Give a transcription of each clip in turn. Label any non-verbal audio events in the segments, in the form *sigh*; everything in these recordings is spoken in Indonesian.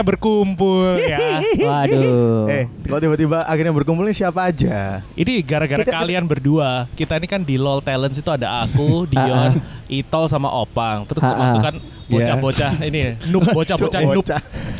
akhirnya berkumpul ya. *laughs* Waduh. Eh, kok tiba-tiba akhirnya berkumpulnya siapa aja? Ini gara-gara Kita- kalian berdua. Kita ini kan di LOL Talents itu ada aku, *laughs* Dion, Itol sama Opang. Terus Ah, ah. termasuk kan bocah-bocah ini noob *laughs* bocah-bocah noob.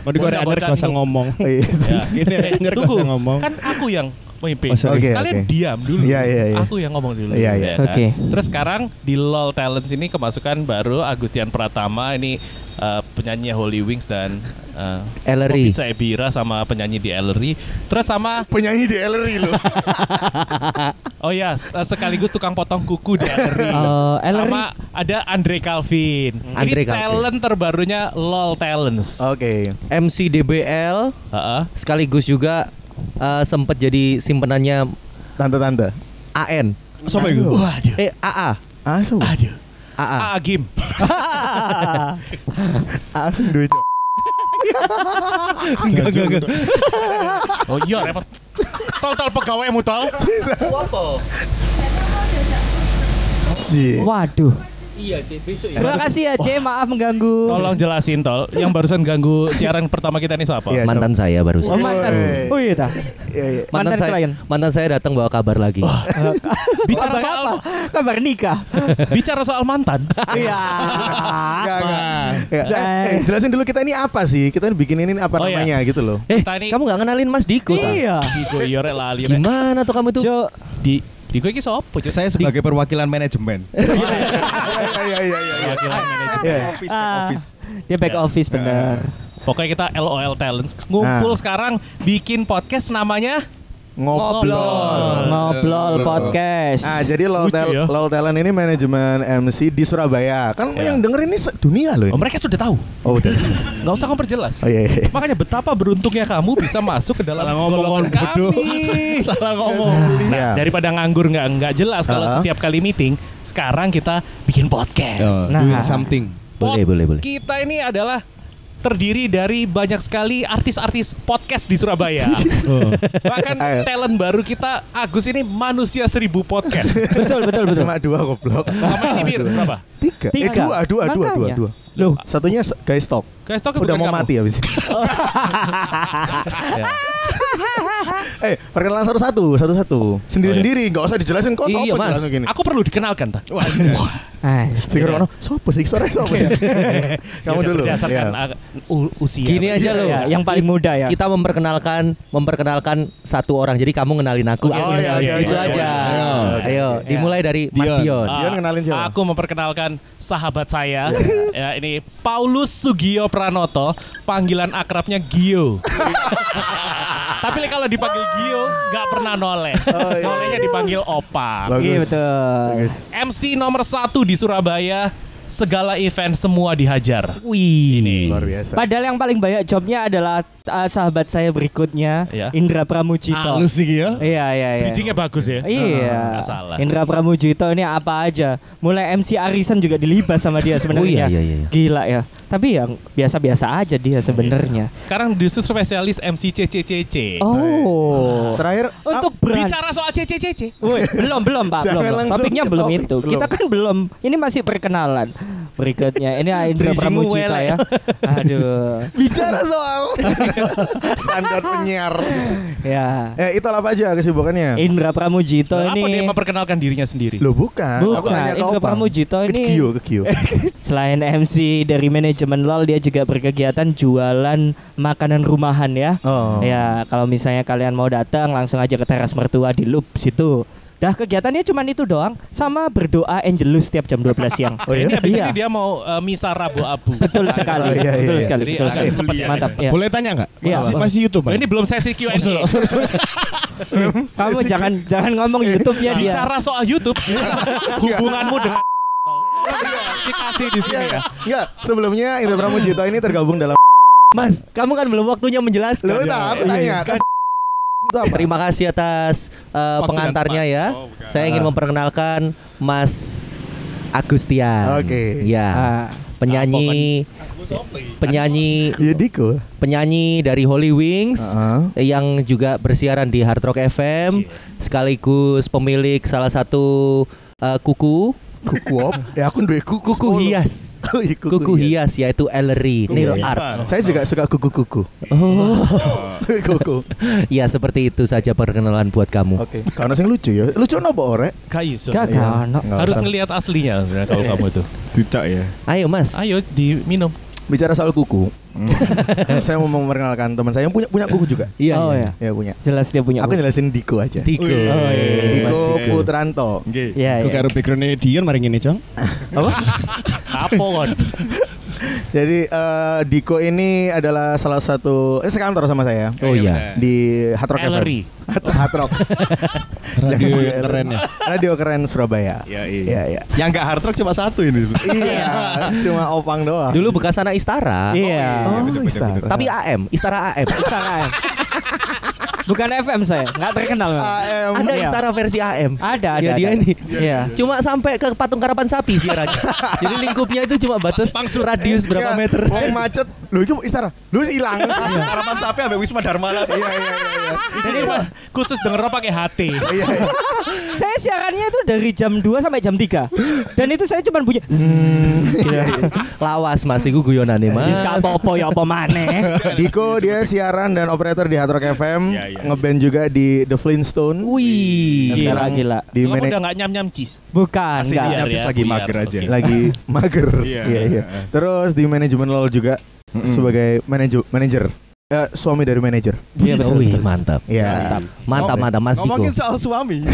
Mau digoreng Bocah-bocah anjir gak usah ngomong. Oh, iya. Ini usah ngomong. Kan aku yang memimpin. Oh. Oke, Kalian oke. diam dulu. Iya, iya, iya. Aku yang ngomong dulu. Iya, iya. ya kan? Oke. Terus sekarang di LOL Talents ini kemasukan baru Agustian Pratama ini eh, penyanyi Holy Wings dan uh, Ellery. Pizza Ebira sama penyanyi di Ellery. Terus sama Penyanyi di Ellery loh. *laughs* oh ya s- eh, sekaligus tukang potong kuku di Ellery. *laughs* Ellery. Sama ada Andre Calvin. Andre ini Calvin. talent terbarunya LOL Talents. Oke. MC DBL Heeh. sekaligus juga eh, sempat jadi simpenannya Tante-tante. AN. Siapa itu? Waduh. Eh AA. Asum. Aduh. AA. Agim. *laughs* Asum duit. Cok. Enggak, enggak, enggak. Oh iya repot. Tol pegawai mu tol. Sih. Waduh. Iya, besok Terima kasih ya, C. Maaf mengganggu. Tolong jelasin tol. Yang barusan ganggu siaran pertama kita ini siapa? Iya. mantan saya Oh, barusan. mantan. Oh iya dah. Iya, iya. Mantan, Mantan saya, klien. mantan saya datang bawa kabar lagi. *laughs* Bicara Kabar soal apa? Kabar nikah. *laughs* bicara soal mantan. Iya. Enggak, enggak. Ya, eh, jelasin dulu kita ini apa sih? Kita bikin ini apa Oh, iya. namanya gitu loh. eh, Kita ini- kamu nggak kenalin Mas Diko? Iya. Digo iya rek lali rek. Gimana tuh kamu tuh? Jo, Di Digo iki? Cuk? Saya sebagai perwakilan manajemen. *laughs* Iya iya iya iya. Perwakilan manajemen. Iya. Office, back Ah, office. dia back office bener. Pokoknya kita LOL Talents ngumpul Ah. sekarang bikin podcast namanya Ngobrol. Ngobrol podcast. Ah, jadi LOL, Lucu Tel- ya. LOL Talent ini manajemen MC di Surabaya. Kan Iya. yang denger ini dunia loh. Oh, Ini. mereka sudah tahu. Oh, udah. *laughs* Nggak usah kamu perjelas. Oh iya iya. Makanya betapa beruntungnya kamu bisa masuk ke dalam Salah ngomong bodoh. kami. *laughs* Salah ngomong. Nah, Iya. daripada nganggur nggak nggak jelas kalau Uh-huh. setiap kali meeting, sekarang kita bikin podcast. Oh, Nah. doing something. Boleh, boleh, boleh. Kita ini adalah terdiri dari banyak sekali artis-artis podcast di Surabaya. *laughs* Oh. Bahkan Ayo. talent baru kita Agus ini manusia seribu podcast. betul, betul, betul. Cuma dua goblok. Sama ini Mir, berapa? Tiga. Eh Tiga. dua, dua, dua, dua, Makanya. dua. Loh, Satunya guys stop. Guys, tau Udah mau mati habis ini. Ya. *laughs* *laughs* eh, perkenalan satu-satu, satu-satu. Sendiri-sendiri, enggak usah dijelasin kok Iya, sopo Mas. jelasin gini. Aku perlu dikenalkan tak? Hai. Sing ono sopo sih suara sopo ya? Kamu Ya, dulu. Berdasarkan Iya. uh, usia. Gini aja loh. Ya, yang paling muda ya. Kita memperkenalkan memperkenalkan satu orang. Jadi kamu kenalin aku. Aku oh, iya, kenalin. iya, Itu iya, aja. Iya. Dimulai dari Mas Dion. Dion. Ah, Dion kenalin siapa? Aku memperkenalkan sahabat saya. ya, ini Paulus Sugio Pranoto, panggilan akrabnya Gio. *laughs* Tapi kalau dipanggil Gio nggak pernah noleh. Oh, iya. Nolehnya dipanggil Opa. Bagus. Iya, betul. Bagus. MC nomor satu di Surabaya, segala event semua dihajar. Wih. Ini. Luar biasa. Padahal yang paling banyak jobnya adalah uh, sahabat saya berikutnya, Iya. Indra Pramujito. Halus sih ya. Iya, iya, iya. Bridgingnya bagus ya. Iya. Nggak salah. Indra Pramujito ini apa aja. Mulai MC Arisan juga dilibas sama dia *laughs* sebenarnya. Oh, iya, iya, iya. Gila ya. Tapi yang biasa-biasa aja dia sebenarnya. Sekarang justru spesialis MC CCCC. Oh. Terakhir Untuk ah, brand. Bicara soal CCCC. Woi, belum belum Pak, *laughs* belum. Topiknya belum topik, itu. belum. Kita kan belum. Ini masih perkenalan. Berikutnya ini Indra welek. ya. Aduh. *laughs* bicara soal *laughs* standar penyiar. Ya. Eh, itu apa aja kesibukannya? Indra Pramujito Apa dia ini memperkenalkan dirinya sendiri? Loh bukan. Aku Bukan, nanya ke Indra Opang. Pramujito ini- Gio, ke Gio. *laughs* selain MC dari manajemen LOL dia juga berkegiatan jualan makanan rumahan ya. Oh. Ya, kalau misalnya kalian mau datang langsung aja ke teras mertua di Loop situ. Dah kegiatannya cuma itu doang sama berdoa Angelus setiap jam 12 siang. Oh iya? Ini habis Iya. ini dia mau uh, misa Rabu Abu. Betul sekali. Oh, iya, iya, betul iya. sekali. Jadi betul sekali. cepet ya, Mantap cepet. ya. Boleh tanya nggak? Iya, Masih, masih YouTube, Oh, Bang? ini belum sesi Q&A. *laughs* Kamu jangan jangan ngomong YouTube-nya dia. Bicara soal YouTube, *laughs* hubunganmu dengan kasih di sini ya. Enggak, sebelumnya Indra Pramujito ini tergabung dalam Mas, kamu kan belum waktunya menjelaskan. Tak, aku Iya, tanya. Iya. Terima kasih atas uh, pengantarnya ya. Oh, bukan. Saya ingin Ah. memperkenalkan Mas Agustian. Oke. Ya, Ah, penyanyi penyanyi Iya Diko. penyanyi dari Holy Wings Heeh. yang juga bersiaran di Hard Rock FM sekaligus pemilik salah satu uh, kuku Kuku op. *laughs* Ya aku duwe kuku. Kuku hias. *laughs* Oh, iya, Kuku hias yaitu ellery, nail Iya. art. Saya juga suka kuku-kuku. Oh, Kuku. *laughs* ya seperti itu saja perkenalan buat kamu. Oke. Karena sing lucu ya. Lucu nopo ore? Gak iso. Gak Iya. Harus ngelihat aslinya kalau kamu itu. Tidak ya. Ayo Mas. Ayo diminum. Bicara soal kuku. *laughs* saya mau memperkenalkan teman saya yang punya punya kuku juga. Iya. Oh iya. ya. Ya punya. Jelas dia punya. Aku jelasin Diko aja. Wih. Oh, iya. Diko Mas Diko. Putranto. Nggih. Iya, Aku iya. karo background Dion mari ngene, Cong. Apa? Apa kon? Jadi eh, Diko ini adalah salah satu eh, sekantor sama saya Oh iya. di Hard Rock FM. Ellery. Hard Rock. *laughs* Radio keren ya. Radio keren Surabaya. Iya, Iya, iya. Yang enggak hard rock cuma satu ini. Iya, cuma opang doang. Dulu bekas anak Istara. Iya. Oh, bener, bener, Istara. bener. Tapi AM, Istara AM. Istana AM. *laughs* Bukan FM saya, nggak terkenal. AM. Ada Iya. Istara versi AM. Ada, ada. Ya dia ada. ini. Iya. Cuma sampai ke patung karapan sapi siarannya. *laughs* Jadi lingkupnya itu cuma batas radius berapa Iya, meter. Wong macet. Loh, itu Istara. Lu hilang. Harapan sapi sampai Wisma Dharma lah. Iya, iya, iya, iya. Ini cuma khusus denger pakai hati. *laughs* Iya, iya. Saya siarannya itu dari jam 2 sampai jam 3. Dan itu saya cuma bunyi Iya, Lawas Mas iku guyonane Mas. Wis gak apa-apa ya apa maneh. Diko dia siaran dan operator di Hard Rock FM, Iya, iya. Ngeband juga di The Flintstone. Wih. Gila Sekarang gila. Di manaj- udah nggak nyam-nyam cheese? Bukan, Asli enggak. ya, lagi biar, mager aja. lagi mager. Iya, Iya, iya. iya. Terus di manajemen LOL juga sebagai manajer manajer. Eh, suami dari manajer. Iya betul. Wih, betul. mantap. Iya. Mantap, mantap Mas Diko. Ngomongin soal suami. *laughs*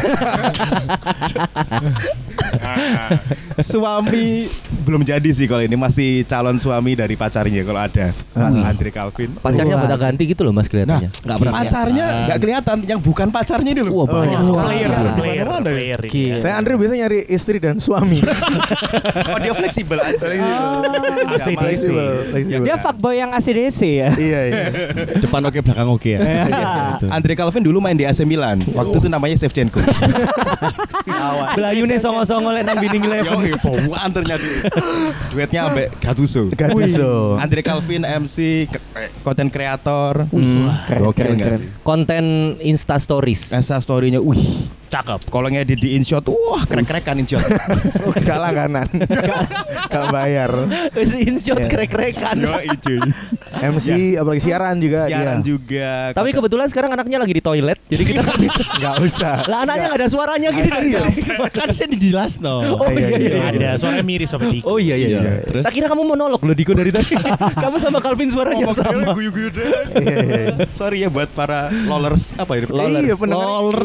*laughs* suami belum jadi sih kalau ini masih calon suami dari pacarnya kalau ada Mas Andre Calvin. Pacarnya pada ganti gitu loh Mas kelihatannya. nggak pernah. Pacarnya nggak kelihatan, yang bukan pacarnya ini loh. Wah, banyak Oh. sekali. Player, Wah. player, Mana-mana ya? player. Gila. Saya Andre biasa nyari istri dan suami. *laughs* Oh, dia fleksibel aja. ACDC. Fleksibel, fleksibel. Dia fuckboy yang ACDC ya. Iya, iya. *laughs* Depan oke, belakang oke ya. *laughs* Iya. Andre Calvin dulu main di AC Milan. Waktu itu namanya Shevchenko. *laughs* Belayune songo-songo lek nang Winning Eleven. Yo, bawaan ternyata. Duetnya ambek Gattuso. Gattuso. Andre Calvin MC, konten kreator. Hmm. Keren, keren? Konten Insta Stories. Insta story-nya, wih, Cakep. kalau ngedit di InShot, wah krek-krekan InShot. *laughs* Gak langganan. Gak bayar. Wis InShot Iya. krek-krekan. Yo, ijo. MC apalagi siaran juga Siaran dia. juga. Tapi kebetulan sekarang anaknya lagi di toilet, jadi kita Gak usah. lah anaknya nggak ada suaranya gini. Iya. kan saya dijelas no. Oh iya iya. iya. Ada suaranya mirip sama Diko. Oh iya iya. Iya, iya. terus? Tak kira kamu monolog loh Diko dari tadi. *laughs* kamu sama Calvin suaranya sama. guyu-guyu deh. Iya, iya. Sorry ya buat para lollers apa ini? Lollers. Iya, pendengar.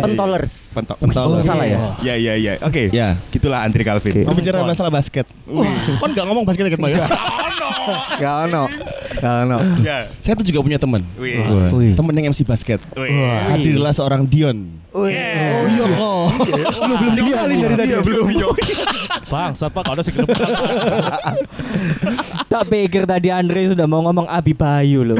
Loller. Pentolers. Pentok, pentolers. Salah ya? Ya ya ya. Oke. Ya. Gitulah Andre Calvin. Mau bicara masalah basket. Wah, kan nggak ngomong basket deket ya? Gak ono. Gak ono. Ya. Saya tuh juga punya teman. Temen yang MC basket. Hadirlah seorang Dion. Wih. Oh iya kok. Belum belum dikenalin dari tadi. Iya, belum. Bangsat Pak, kalau sih Tak pikir tadi Andre sudah mau ngomong Abi Bayu loh.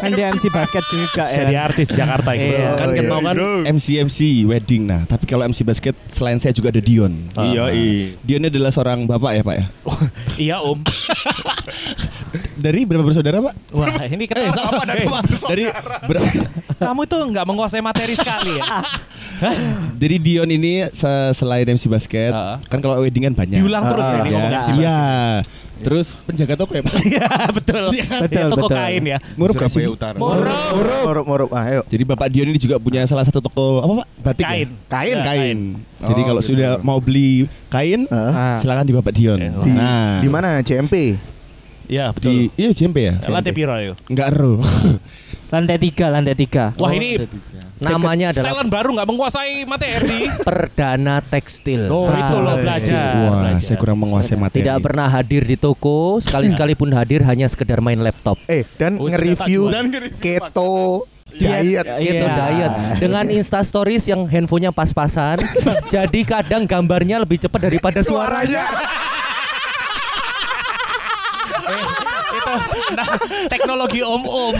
Kan dia MC basket juga jadi ya. artis Jakarta gitu. Iya. Kan Oh, kita iya, mau kan iya. MC MC wedding nah. Tapi kalau MC basket selain saya juga ada Dion. Iya, iya. Dion ini adalah seorang bapak ya pak ya. *laughs* Iya Om. *laughs* Dari berapa bersaudara pak? Wah ini kita Apa dari Dari ber- kamu tuh nggak menguasai materi sekali ya. Jadi Dion ini se- selain MC basket, Heeh. kan kalau wedding kan banyak. Diulang terus Ah, ya ini Ya, MC Iya. Terus penjaga toko ya pak. *laughs* Iya betul. Betul, Toko betul. kain ya. Ngurup gak sih? Surabaya Utara. Moro. Morup, morup. Ah, ayo. Jadi Bapak Dion ini juga punya salah satu toko apa Pak? Batik Kain. ya? Kain. Ya, Kain. Jadi Oh, kalau gitu. sudah mau beli kain. Ah. silakan di Bapak Dion. Eh, Di, nah, di mana? CMP. Iya Di betul. iya JMP ya? Lantai piro yuk. Enggak ero. *laughs* Lantai tiga, lantai tiga. Wah ini Namanya adalah talent baru nggak menguasai materi. *laughs* Perdana Tekstil. Oh itu Ah, loh iya. belajar. Wah, belajar. saya kurang menguasai materi. Tidak pernah hadir di toko, sekali-sekali pun hadir hanya sekedar main laptop. Eh, dan Oh, nge-review keto diet. Gitu Iya. diet dengan Insta Stories yang handphonenya pas-pasan. *laughs* jadi kadang gambarnya lebih cepat daripada suaranya. Itu nah, teknologi om-om.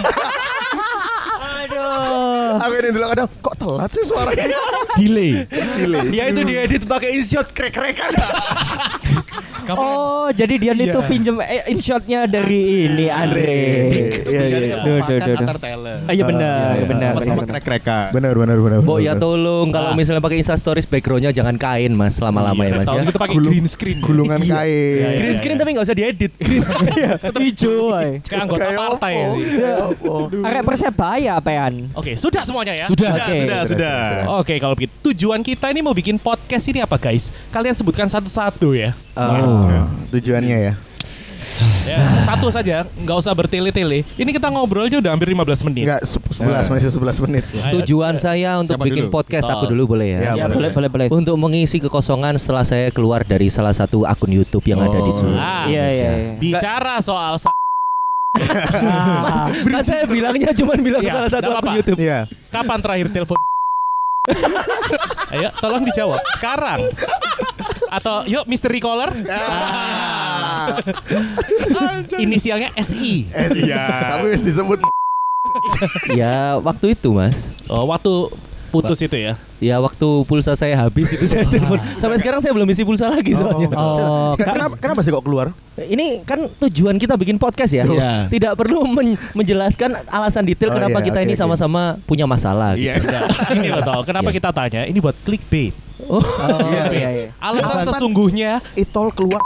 Aduh. Aku ini dulu kadang kok telat sih suaranya. delay. delay. Dia itu diedit pakai InShot krek-krekan. Kamu Oh, jadi Dion itu pinjem eh, inshotnya dari ini Andre. Iya iya. iya. Duh, duh, duh, antar talent. Ah, Iya benar, iya. benar. Sama-sama benar. krek-krekan. Benar benar benar. Benar, ya tolong kalau Ah. misalnya pakai Insta Stories backgroundnya jangan kain mas lama-lama ya mas ya. kita pakai green screen. Gulungan kain. Iya, Green screen tapi nggak usah diedit. Green *laughs* Hijau. ay. Kayak anggota partai. ya. Arek Persebaya apean. Oke, sudah semuanya ya. Sudah. Sudah, sudah. Oke, kalau begitu tujuan kita ini mau bikin podcast ini apa guys? Kalian sebutkan satu-satu ya. Oh, tujuannya ya. Ya, satu saja, nggak usah bertele-tele. Ini kita ngobrolnya udah hampir 15 menit. Enggak 11 masih 11 menit. Ayo, Tujuan saya untuk Siapa bikin dulu? podcast Oh. aku dulu boleh ya. Ya, Ya, boleh, boleh, boleh. Untuk mengisi kekosongan setelah saya keluar dari salah satu akun YouTube yang ada di Solo. Ah, Iya, iya, iya. Bicara soal sa- Ah, *laughs* Kan saya bilangnya cuma bilang Iya, salah satu akun. YouTube. Iya. kapan terakhir telepon? *laughs* Ayo, tolong dijawab sekarang. Atau yuk mystery caller. *laughs* Ah. Inisialnya SI. Eh, iya. Tapi disebut Ya waktu itu mas. Oh, waktu putus itu ya. Ya waktu pulsa saya habis itu saya *laughs* telepon. Sampai sekarang saya belum isi pulsa lagi soalnya. Oh, Kak- kenapa, kenapa sih kok keluar? Ini kan tujuan kita bikin podcast ya. Iya. Tidak perlu men- menjelaskan alasan detail Oh, kenapa iya, kita oke, ini sama-sama punya masalah. gitu. Iya. Nah, ini loh kenapa kita tanya? Ini buat clickbait. Oh, Oh, Iya. iya, iya. Alasan Alasan- sesungguhnya Itol keluar.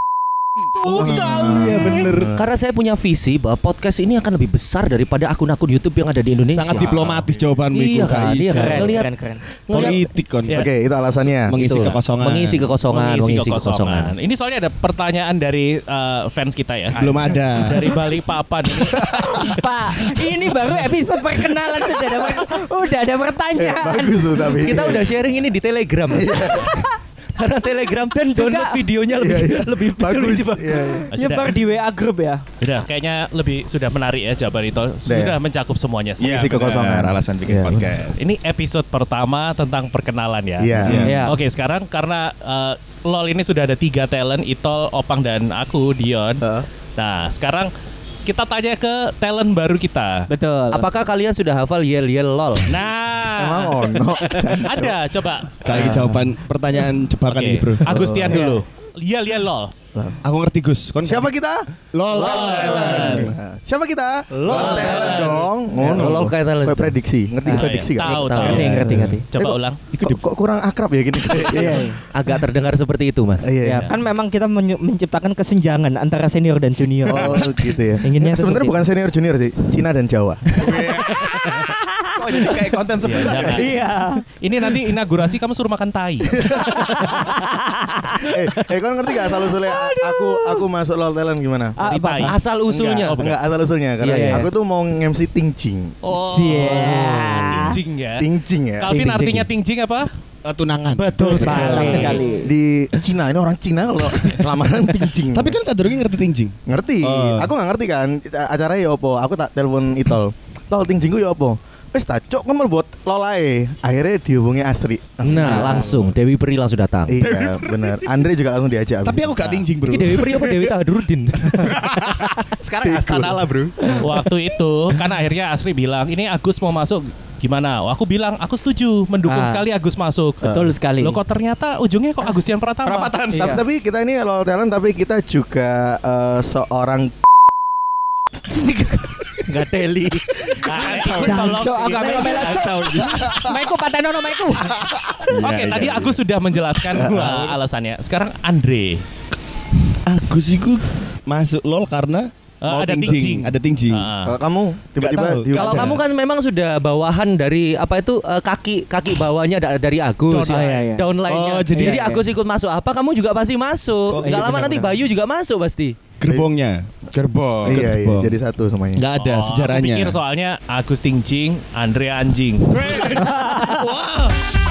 Iya bener. Karena saya punya visi bahwa podcast ini akan lebih besar daripada akun-akun YouTube yang ada di Indonesia. Sangat diplomatis jawabanmu Iya itu, kan, Kak. iya kan. Keren, keren, keren. Ngelihat- Politik kon. Iya. Oke, itu alasannya. Mengisi Itulah. kekosongan. Mengisi kekosongan, mengisi, kekosongan. Ini soalnya ada pertanyaan dari uh, fans kita ya. Belum ada. Dari balik papan ini. *laughs* Pak, ini baru episode perkenalan sudah ada udah ada Eh, pertanyaan. bagus tuh tapi. Kita udah sharing ini di Telegram. *laughs* Karena Telegram dan download juga- videonya lebih Iya, iya. lebih bagus. lebih Iya, iya. Nyebar di WA grup ya. Udah, kayaknya lebih sudah menarik ya jawaban itu. Sudah ya. mencakup semuanya. Iya, Mengisi kekosongan. Alasan bikin Iya. podcast. Ini episode pertama tentang perkenalan ya. Iya. Iya. Oke, sekarang karena uh, LOL ini sudah ada tiga talent, Itol, Opang, dan aku, Dion. Heeh. Nah, sekarang kita tanya ke talent baru kita. Betul. Apakah kalian sudah hafal yel yel lol? Emang Nah, ono. *laughs* ada, coba. Kali jawaban pertanyaan jebakan Oke, ini, Bro. Agustian dulu. Iya, iya, lol. Aku ngerti, Gus. Kon Siapa kita? LOL. Nah, Siapa kita? LOL talent dong. Ngono. LOL talent. Kayak prediksi. Ngerti Ah, prediksi iya. kan? Tahu, Tahu. Ngerti, ngerti, ngerti. Coba Eh, ulang. Kok, kok kurang akrab ya gini? *laughs* Iya. Agak terdengar seperti itu, Mas. Iya. Ya, kan memang kita menciptakan kesenjangan antara senior dan junior. Oh gitu ya. Inginnya Sebenarnya seperti bukan senior junior sih, Cina dan Jawa. *laughs* Kok jadi kayak konten Iya, sebenarnya? jangan. Iya. Ini nanti inaugurasi kamu suruh makan tai. *laughs* eh, eh kau ngerti gak asal usulnya aku aku masuk LOL talent gimana? Ah, apa? Asal usulnya. Oh, bukan. Enggak asal usulnya karena Iya, iya. aku tuh mau nge-MC Tingjing. Oh, Siap. tingjing ya. Tingjing ya. Calvin artinya tingjing apa? Eh, tunangan. Betul Sekali sekali. Di Cina ini orang Cina kalau lamaran Tingjing. Tapi kan sadurunge ngerti tingjing. ngerti. Oh. Aku nggak ngerti kan acaranya ya opo. Aku tak telepon Itol. Tol Tingjing ku ya opo. Wes tak cok kamu buat lolae. Akhirnya dihubungi Astri. Nah, langsung Dewi Peri langsung datang. Iya, bener. Andre juga langsung diajak. Tapi aku gak tingjing, Bro. Ini Dewi Peri apa Dewi Tahadurudin? *laughs* Sekarang Astana lah, Bro. Waktu itu kan akhirnya Asri bilang, ini Agus mau masuk gimana? Aku bilang aku setuju, mendukung Ah. sekali Agus masuk. Betul sekali. Lo kok ternyata ujungnya kok Agustian Pratama? Perapatan. Tapi, Iya. tapi kita ini LOL talent tapi kita juga eh, seorang *laughs* Gak teli. Tolong. Jancok agak cok. Maiku patenono maiku. Oke, Iya, tadi iya, Agus sudah menjelaskan *laughs* gua alasannya. Sekarang Andre. Agus itu masuk LOL karena mau ada tingjing. Ada tingjing. Ah. kalau kamu tiba-tiba. Kalau kamu kan memang sudah bawahan dari apa itu eh, kaki kaki bawahnya da- dari Agus Downline. Iya, iya. downline-nya. Oh, jadi- jadi Iya, Agus ikut masuk apa kamu juga pasti masuk. Oh, Gak iya, lama benar, nanti benar. Bayu juga masuk pasti. Gerbongnya. Gerbong. Iya, iya, Gerbong. jadi satu semuanya. Nggak ada Oh, Aku sejarahnya. pikir soalnya Agus Tingjing, Andre Anjing. *laughs* Wah.